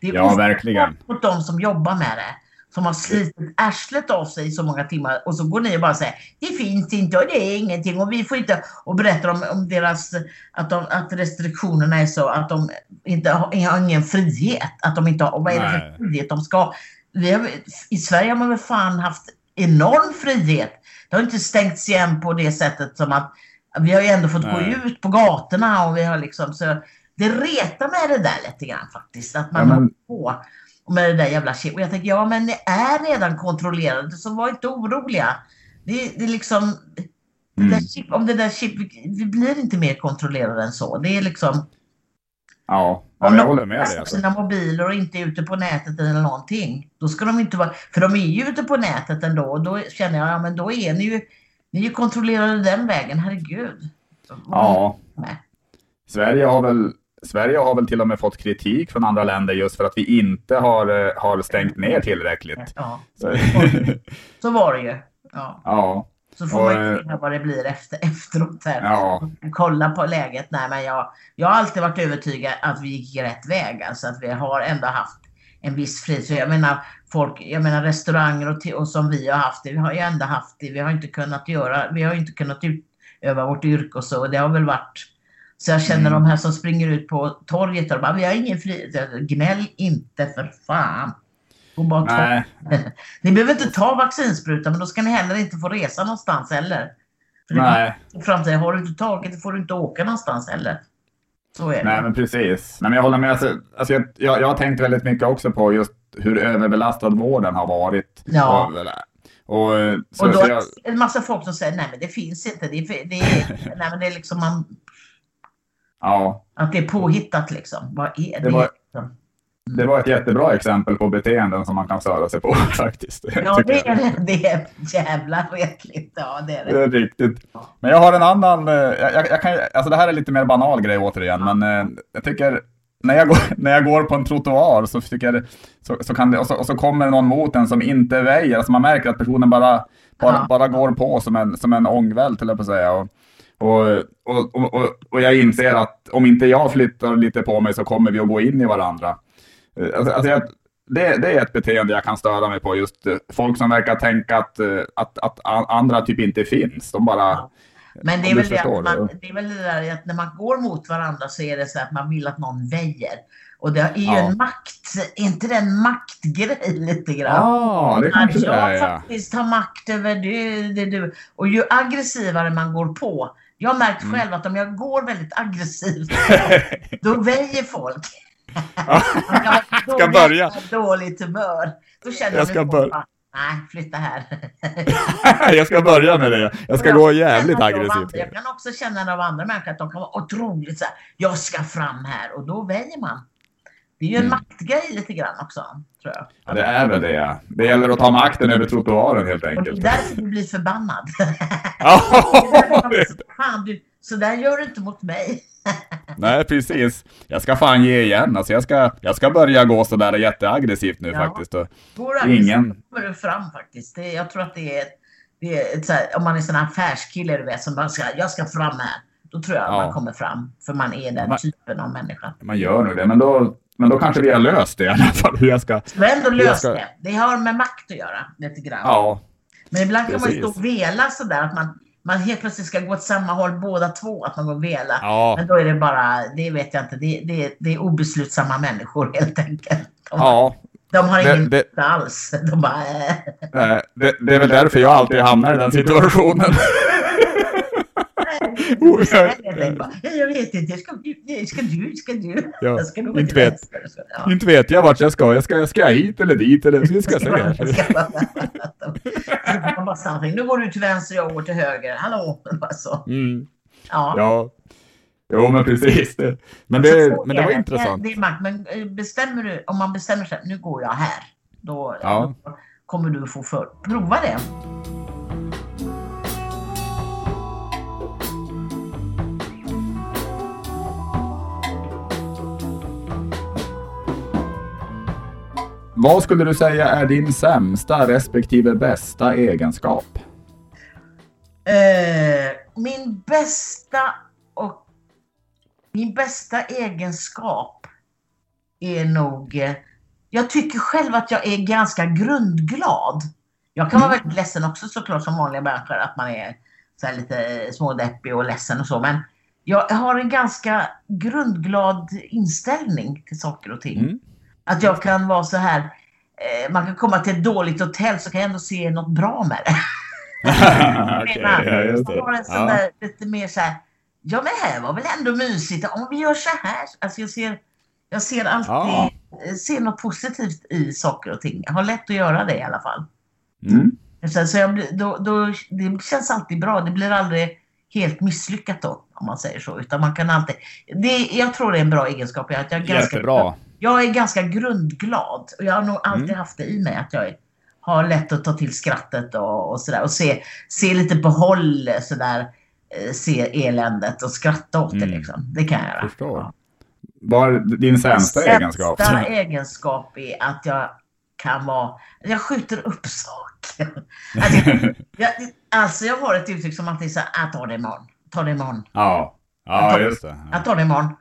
Det är ja, verkligen. mot de som jobbar med det som har slitit arslet av sig i så många timmar och så går ni och bara säger det finns inte och det är ingenting och vi får inte och berättar om, om deras att, de, att restriktionerna är så att de inte har, ingen frihet. Att de inte har, vad är det för frihet de ska vi har, I Sverige har man väl fan haft enorm frihet. Det har inte stängts igen på det sättet som att vi har ju ändå fått Nej. gå ut på gatorna och vi har liksom så det retar med det där lite grann faktiskt. Att man ja, men... på med det där jävla chip. Och jag tänker, ja men ni är redan kontrollerade så var inte oroliga. Det, det är liksom, mm. det chip, om det där chip, vi blir inte mer kontrollerade än så. Det är liksom... Ja, ja jag håller med dig. Alltså. sina mobiler och inte ute på nätet eller någonting. Då ska de inte vara, för de är ju ute på nätet ändå och då känner jag, ja men då är ni ju, ni är ju kontrollerade den vägen, herregud. Ja. Nej. Sverige har väl Sverige har väl till och med fått kritik från andra länder just för att vi inte har, eh, har stängt ner tillräckligt. Ja. Så, så var det ju. Ja. ja. Så får och, man ju se vad det blir efter, efteråt. Här. Ja. Kolla på läget. Nej, men jag, jag har alltid varit övertygad att vi gick rätt väg. Alltså att vi har ändå haft en viss frihet. Jag menar, folk, jag menar restauranger och, och som vi har haft det. Vi har ju ändå haft det. Vi har inte kunnat göra, vi har inte kunnat utöva vårt yrke och så. Det har väl varit så jag känner mm. de här som springer ut på torget och bara, vi har ingen frihet. Gnäll inte för fan. bara ta. ni behöver inte ta vaccinsprutan men då ska ni heller inte få resa någonstans heller. För Nej. Framtiden, har du inte tagit det får du inte åka någonstans heller. Så är det. Nej men precis. Nej, men jag håller med. Alltså, alltså jag, jag, jag har tänkt väldigt mycket också på just hur överbelastad vården har varit. Ja. Och, och, och då är det en massa folk som säger nej men det finns inte. Det, det, nej, men det är liksom man Ja. Att det är påhittat liksom. Vad är det? Det var, det var ett jättebra exempel på beteenden som man kan störa sig på faktiskt. Ja, det är, det är jävla retligt. Ja, det är det. Det är riktigt. Men jag har en annan, eh, jag, jag kan, alltså det här är lite mer banal grej återigen, ja. men eh, jag tycker när jag, går, när jag går på en trottoar så, tycker så, så kan det, och, så, och så kommer någon mot en som inte väjer, alltså man märker att personen bara, bara, ja. bara går på som en, som en ångvält, höll jag på att säga. Och, och, och, och, och jag inser att om inte jag flyttar lite på mig så kommer vi att gå in i varandra. Eh, alltså, alltså jag, det, det, är ett beteende jag kan störa mig på. Just eh, folk som verkar tänka att, eh, att, att andra typ inte finns. De bara... Men det är, väl det, att man, det är väl det där att när man går mot varandra så är det så att man vill att någon väjer. Och det är ju ja. en makt, är inte det en maktgrej lite grann? Ja, det kanske det är. Jag faktiskt har makt över det, det, det. Och ju aggressivare man går på, jag har märkt mm. själv att om jag går väldigt aggressivt, då väjer folk. jag ska börja. Dåligt humör. Då känner jag, jag börja. Nej, flytta här. jag ska börja med det. Jag ska jag gå jävligt aggressivt. Jag kan också känna av andra människor att de kan vara otroligt så här, jag ska fram här och då väjer man. Det är ju en mm. maktgrej lite grann också. Tror jag. Ja, det är väl det. Det gäller att ta makten över trottoaren helt Och det är enkelt. därför du blir förbannad. Fan, du, så där gör du inte mot mig. Nej, precis. Jag ska fan ge igen. Alltså, jag, ska, jag ska börja gå sådär jätteaggressivt nu Ja. faktiskt. Och ingen... kommer du fram faktiskt. Det, jag tror att det är, det är ett så här, om man är sån här affärskille du vet som bara ska, jag ska fram här. Då tror jag Ja. man kommer fram. För man är den Man- typen av människa. Man gör nog det, men då, men då kanske vi har löst det i alla fall. Hur jag ska... Du har ändå löst ska- det. Det har med makt att göra lite grann. Ja, Men ibland kan man precis. stå och vela sådär att man, man helt plötsligt ska gå åt samma håll båda två. Att man går och vela. ja, Men då är det bara, det vet jag inte, det, det, det är obeslutsamma människor helt enkelt. De, ja. de har Det- ingen det- nytta alls. De bara, äh. Det, det är väl därför jag alltid hamnar i den situationen. Oh, jag- Ja, jag vet inte, ska du, ska du, ska du? Ja, Jag ska inte vet. Ja. Inte vet jag vart jag ska. Jag ska, ska jag hit eller dit eller vi ska stannar till. Nu går du till vänster, jag går till höger. Hallå! Bara så. Mm, Ja. ja. Jo, men precis. Det, men, Så det, så men det är var intressant. Det är makt. Men eh, bestämmer du, om man bestämmer sig, nu går jag här. Då, då kommer du få för, prova det. Vad skulle du säga är din sämsta respektive bästa egenskap? Eh, min bästa och min bästa egenskap är nog... Eh, jag tycker själv att jag är ganska grundglad. Jag kan vara väldigt ledsen också såklart som vanliga människor att man är så här lite smådeppig och ledsen och så. Men jag har en ganska grundglad inställning till saker och ting. Mm. Att jag kan vara så här, eh, man kan komma till ett dåligt hotell så kan jag ändå se något bra med det. Okej, ja, just det. Jag har en sån Ja. där lite mer så här, ja men det här var väl ändå mysigt om vi gör så här. Alltså jag ser, jag ser alltid, Ja. ser något positivt i saker och ting. Jag har lätt att göra det i alla fall. Mm. Så, så jag, då, då, det känns alltid bra. Det blir aldrig helt misslyckat då, om man säger så. Utan man kan alltid, det, jag tror det är en bra egenskap. Att jag, är ganska, Jättebra. Jag är ganska grundglad. Och jag har nog alltid Mm. haft det i mig. Att jag är, har lätt att ta till skrattet och, och sådär. Och se, se lite håll sådär. eh, Se eländet och skratta åt det Mm. liksom. Det kan jag göra. Förstår. Ja. Vad är din sämsta egenskap? Sämsta egenskap är att jag kan vara... Jag skjuter upp saker. Alltså, jag, alltså jag har ett uttryck som alltid här, jag tar det imorgon. Ta det imorgon. Ja, ja just det. Jag tar det imorgon.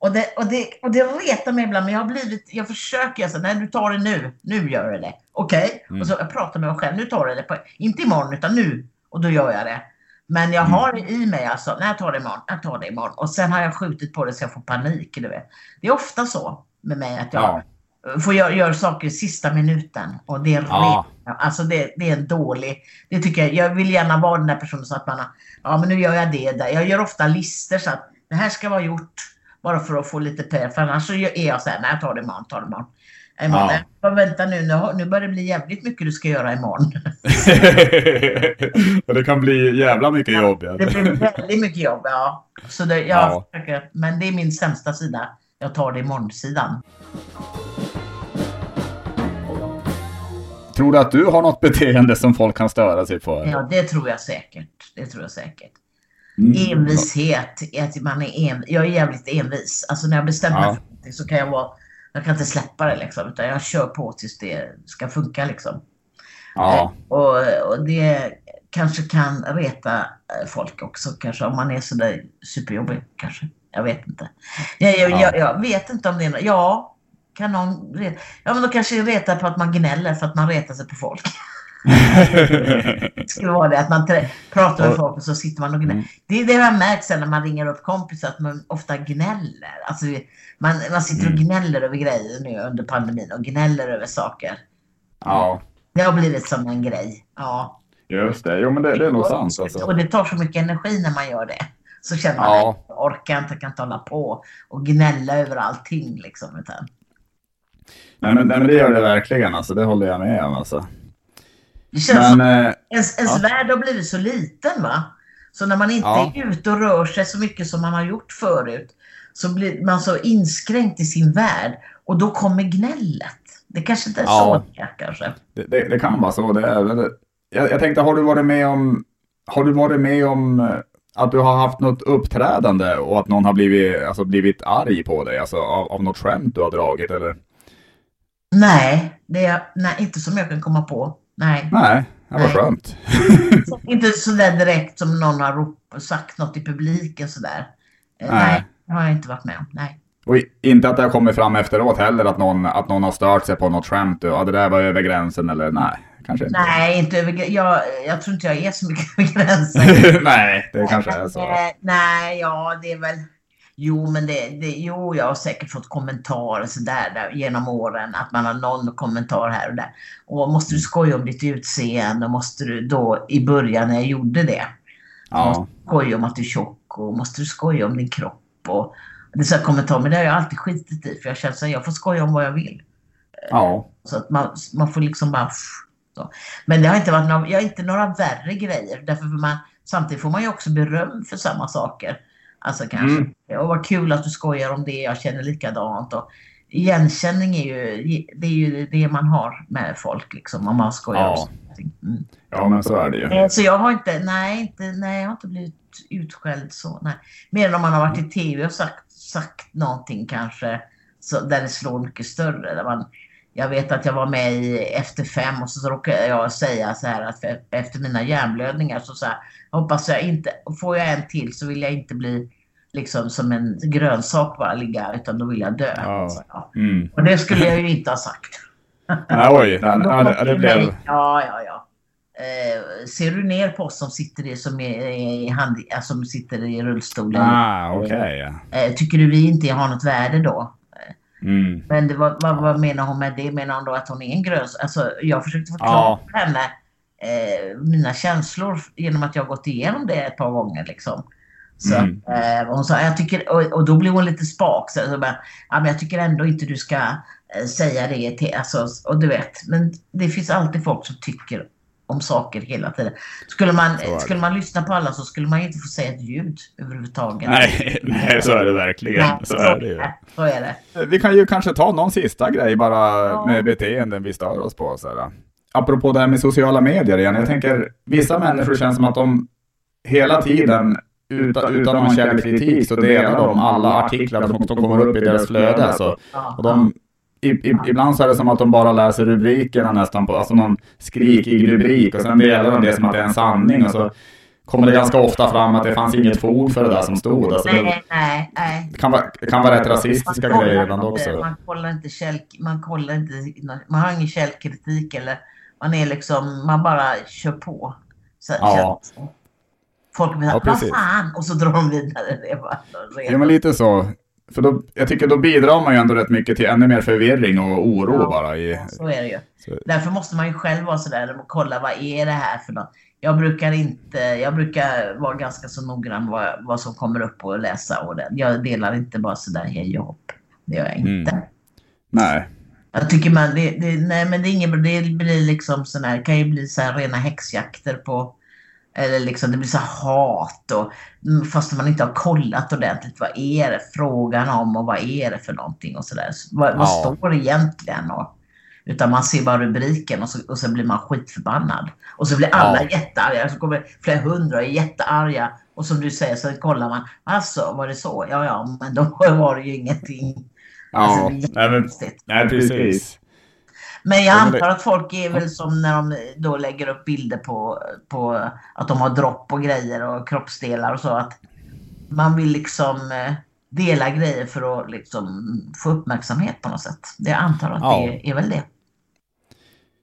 Och det, och, det, och det retar mig ibland, men jag har blivit, jag försöker, jag säger, nej du tar det nu, nu gör du det. Okej? Mm. Och så jag pratar med mig själv, nu tar du det, på, inte imorgon utan nu. Och då gör jag det. Men jag Mm. har det i mig alltså, nej jag tar det imorgon, jag tar det imorgon. Och sen har jag skjutit på det så jag får panik, du vet. Det är ofta så med mig att jag Ja. får göra gör saker i sista minuten. Och det är Ja. Alltså det, det är en dålig... Det tycker jag, jag vill gärna vara den där personen så att man har, ja men nu gör jag det där. Jag gör ofta listor så att det här ska vara gjort. Bara för att få lite pengar. För annars så är jag så här, nej jag tar det imorgon, tar det imorgon. imorgon. Ja. Ja. Vänta nu, nu, börjar det bli jävligt mycket du ska göra imorgon. Och det kan bli jävla mycket jobb. Ja. Det blir väldigt mycket jobb, ja. Så det, jag Ja. försöker, men det är min sämsta sida. Jag tar det imorgon-sidan. Tror du att du har något beteende som folk kan störa sig på? Ja, det tror jag säkert. Det tror jag säkert. Mm. Envishet, att man är en, jag är jävligt envis. Alltså när jag bestämmer Ja. för någonting så kan jag vara, jag kan inte släppa det liksom, utan jag kör på tills det ska funka liksom. Ja, Och, och det kanske kan reta eh, folk också, kanske om man är sådär superjobbig kanske. Jag vet inte. Jag, jag, Ja. jag, jag vet inte om det är nå- Ja, kan någon reta? Ja, men då kanske reta på att man gnäller för att man retar sig på folk. Det skulle vara det, att man pratar med folk och så sitter man och gnäller. Mm. Det är det jag märkt sen när man ringer upp kompisar, att man ofta gnäller. Alltså, man, man sitter och Mm. gnäller över grejer nu under pandemin och gnäller över saker. ja, Det har blivit som en grej. Ja. just det. Jo, men det, det är nog sant. Alltså. Och det tar så mycket energi när man gör det. Så känner man Ja. att jag orkar inte, kan inte hålla på och gnälla över allting. Liksom, utan Nej, men, nej, men det gör det verkligen. Alltså, det håller jag med om. Alltså. Det känns som Men, eh, ens, ens ja. värld har blivit så liten va? Så när man inte Ja. är ute och rör sig så mycket som man har gjort förut så blir man så inskränkt i sin värld och då kommer gnället. Det kanske inte är Ja. så det kanske. Det, det, det kan vara så. Det är väl, jag, jag tänkte, har du varit med om, har du varit med om eh, att du har haft något uppträdande och att någon har blivit, alltså, blivit arg på dig, alltså av, av något skämt du har dragit eller? Nej, det är, nej, inte som jag kan komma på. Nej. Nej, det var Nej. skönt. Inte sådär direkt som någon har sagt något i publiken sådär. Eh, Nej. Nej, det har jag inte varit med om. Nej. Och inte att det har kommit fram efteråt heller att någon, att någon har stört sig på något skämt. Ja, det där var över gränsen eller nej, kanske inte. Nej, inte över, jag, jag tror inte jag är så mycket över gränsen. nej, det kanske är så. Eh, Nej, ja det är väl... Jo, men det, det, jo, jag har säkert fått kommentarer sådär där, genom åren. Att man har någon kommentar här och där. Och måste du skoja om ditt utseende? Måste du då i början när jag gjorde det. Ja, Skoja om att du är tjock och måste du skoja om din kropp? Och, det är så kommentarer, men det har jag alltid skitit i. För jag känner att jag får skoja om vad jag vill. ja, Så att man, man får liksom bara... Så. Men det har inte varit några, jag har inte några värre grejer. Därför för man, samtidigt får man ju också beröm för samma saker. Alltså kanske, Mm. ja, vad kul att du skojar om det, jag känner likadant. Och igenkänning är ju det, är ju det man har med folk liksom, om man skojar Ja. om. Mm. ja, men så är det ju. Eh, Så jag har inte, nej, inte, nej, jag har inte blivit utskälld så. Nej. Mer än om man har varit i tv och sagt, sagt någonting kanske så, där det slår mycket större. Där man, jag vet att jag var med i Efter fem och så, så råkade jag säga så här att efter mina hjärnblödningar så, så här, hoppas jag inte, får jag en till så vill jag inte bli liksom som en grönsak bara ligga utan då vill jag dö. Ja. Så, ja. Mm. Och det skulle jag ju inte ha sagt. Nej, oj, nej, nej, det, blev... Ja, ja, ja. Eh, ser du ner på oss som sitter i, som är, i hand, alltså, som sitter i rullstolen? Ah, ja. Eh, tycker du vi inte har något värde då? Mm. Men det var, vad, vad menar hon med det? Menar hon då att hon är en gröns... Alltså, jag försökte förklara Ja. för henne eh, mina känslor genom att jag har gått igenom det ett par gånger. Liksom. Så, Mm. eh, hon sa, jag tycker, och, och då blev hon lite spak. Så, så bara, ja, men jag tycker ändå inte du ska eh, säga det till... Alltså, och du vet, men det finns alltid folk som tycker om saker hela tiden. Skulle man, Så skulle man lyssna på alla så skulle man inte få säga ett ljud överhuvudtaget. Nej, nej, så är det verkligen. Nej, Så är det ju. Så är det. Vi kan ju kanske ta någon sista grej bara Ja. med beteenden vi stör oss på. Så här. Apropå det här med sociala medier igen. Jag tänker, vissa människor känns som att de hela tiden utan, utan någon källkritik så delar de alla artiklar som, som kommer upp i deras flöde. Alltså. Och de, i, i, ibland så är det som att de bara läser rubrikerna nästan på, alltså någon skrikig rubrik och sen delar de det som att det är en sanning och så kommer det ganska ofta fram att det fanns inget fog för det där som stod. Alltså det, Nej, nej, nej. det kan vara, det kan vara rätt rasistiska Man kollar grejer ibland inte- också. Man kollar inte käll, man kollar inte, man har ingen källkritik eller man är liksom, man bara kör på. Så, Ja. det. Folk blir Ja, ja, vad fan? Och så drar de vidare. Det är bara Ja, men lite så. För då, jag tycker då bidrar man ju ändå rätt mycket till ännu mer förvirring och oro Ja. bara. I, Så är det ju. så, Därför måste man ju själv vara sådär och kolla vad är det här för något. Jag brukar inte, jag brukar vara ganska så noggrann vad, vad som kommer upp och läsa och det. Jag delar inte bara sådär hej och hopp. Det gör jag inte. Mm. nej. Jag tycker man, det, det, nej men det är inget. Det blir liksom sån här, kan ju bli så här rena häxjakter på, eller liksom det blir så hat och mm, fast man inte har kollat ordentligt. Vad är det frågan om och vad är det för någonting och sådär. Så Vad, vad Ja. står det egentligen? Och, utan man ser bara rubriken och så, och så blir man skitförbannad. Och så blir alla Ja. jättearga. Så kommer flera hundra och är jättearga. Och som du säger så kollar man. Alltså var det så? Ja, ja, men då var det ju ingenting. Ja, Alltså, det är nej, men, nej precis. Men jag antar att folk är väl som när de då lägger upp bilder på, på att de har dropp och grejer och kroppsdelar och så. Att man vill liksom eh, dela grejer för att liksom få uppmärksamhet på något sätt. Det jag antar att Ja. det är väl det.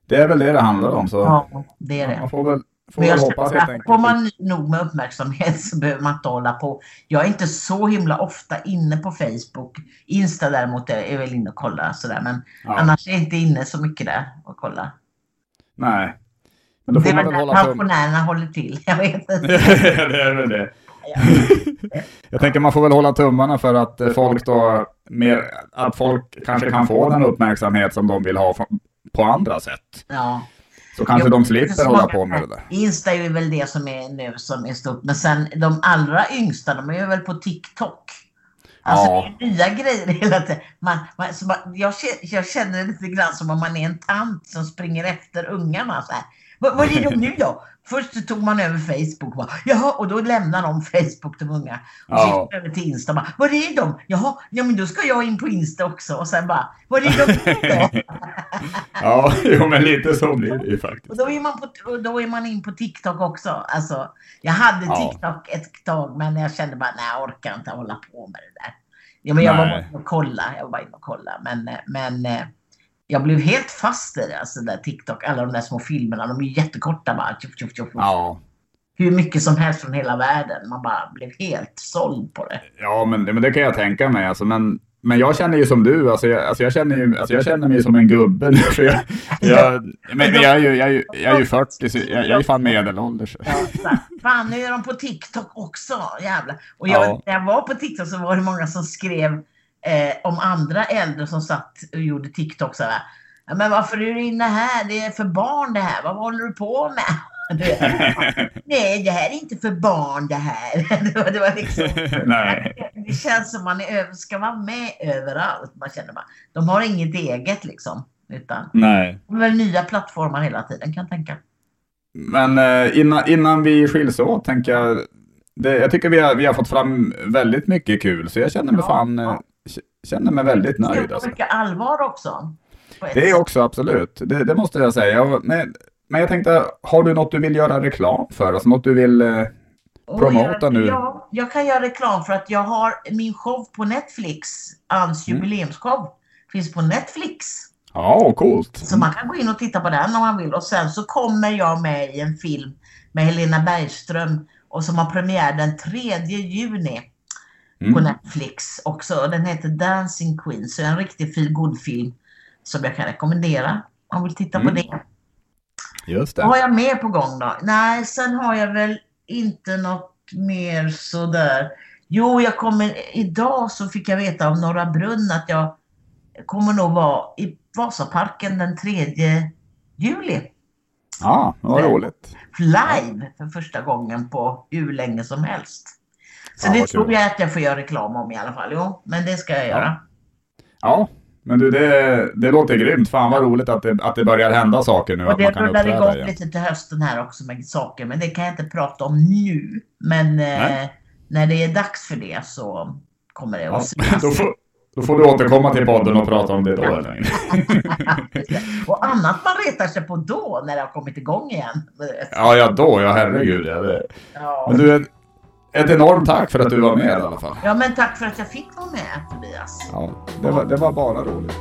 Det är väl det det handlar om. Så Ja, det är man det. får väl, får Men jag hoppas helt får man nog med uppmärksamhet så behöver man inte hålla på. Jag är inte så himla ofta inne på Facebook. Insta däremot är är väl inne och kollar sådär. Men Ja. annars är jag inte inne så mycket där och kollar. Nej. Men då Det får är man väl där hålla tum... pensionärerna håller till. Jag vet inte. det är väl det. Jag tänker man får väl hålla tummarna för att folk då, mer, att folk kanske kan få den uppmärksamhet som de vill ha på andra sätt. Ja. Så kanske de det slipper hålla på med det där. Insta är väl det som är nu som är stort. Men sen de allra yngsta, de är väl på TikTok. Alltså Ja. det är nya grejer hela tiden. Man, man, man, jag, jag känner det lite grann som om man är en tant som springer efter ungarna. Så här. Vad, vad är de nu då? Först så tog man över Facebook och bara, jaha, och då lämnar de Facebook de unga. Och så Ja. gick de över till Insta och bara, vad är de? Jaha, ja men då ska jag in på Insta också. Och sen bara, vad är de då? Ja, jo men lite så blir det ju faktiskt. Och då är man, på, då är man in på TikTok också. Alltså, jag hade Ja. TikTok ett tag men jag kände bara, nej jag orkar inte hålla på med det där. Ja, men jag var bara och kolla, jag var bara inne och kolla. Men, eh, men eh, jag blev helt fast i det, alltså där TikTok. Alla de där små filmerna, de är ju jättekorta bara. Tjuff, tjuff, tjuff. Ja, Hur mycket som helst från hela världen. Man bara blev helt såld på det. ja men, men det kan jag tänka mig. Alltså, men, men jag känner ju som du. Alltså, jag, alltså, jag, känner ju, alltså, jag känner mig som en gubbe nu. För jag, jag, men, men jag, är ju, jag, är ju, jag är ju 40, så jag, jag är fan medelålders. Ja, Fan, nu är de på TikTok också. Jävlar. Och jag, Ja. när jag var på TikTok så var det många som skrev eh, om andra äldre som satt och gjorde TikTok så här. Ja, men varför är du inne här? Det är för barn det här. Vad håller du på med? Nej, det här är inte för barn det här. Det var, det var liksom, Nej. det känns som man är ska vara med överallt. Man känner bara, de har inget eget liksom. Utan Nej. väl nya plattformar hela tiden kan jag tänka. Men eh, innan, innan vi skiljs åt tänker jag. Det, jag tycker vi har, vi har fått fram väldigt mycket kul. Så jag känner mig Ja, fan eh, ja. Känner mig väldigt Det nöjd. är Alltså. mycket allvar också. Det är också absolut. Det, det måste jag säga. Men, men jag tänkte, har du något du vill göra reklam för? Alltså något du vill... eh, promota jag, nu. Ja, jag kan göra reklam för att jag har min show på Netflix. Ans Mm. jubileumsshow. Finns på Netflix. Ja, coolt. Så man kan gå in och titta på den om man vill. Och sen så kommer jag med i en film med Helena Bergström. Och som har premiär den 3 juni på Mm. Netflix också. Den heter Dancing Queen. Så en riktig feel film som jag kan rekommendera. Om man vill titta på Mm. det. Just Vad har det. jag mer på gång då? Nej, sen har jag väl inte något mer sådär. Jo, jag kommer, idag så fick jag veta av Norra Brunn att jag kommer nog vara i Vasaparken den 3 juli. Ja, vad roligt. Live för första gången på hur länge som helst. Så Ja, det tror jag att jag får göra reklam om i alla fall. Jo, men det ska jag göra. Ja, men du, det, det låter grymt. Fan vad roligt att det, att det börjar hända saker nu. Och det rullar igång igen. lite till hösten här också med saker, men det kan jag inte prata om nu. Men eh, när det är dags för det så kommer det Ja, att synas. då, får, då får du återkomma till podden och prata om det då. Eller? Och annat man retar sig på då, när det har kommit igång igen. Ja, ja då, ja herregud. Ja, det. Ja. Men du, ett enormt tack för att du var med i alla fall. ja, men tack för att jag fick vara med Tobias. Ja, det var, det var bara roligt.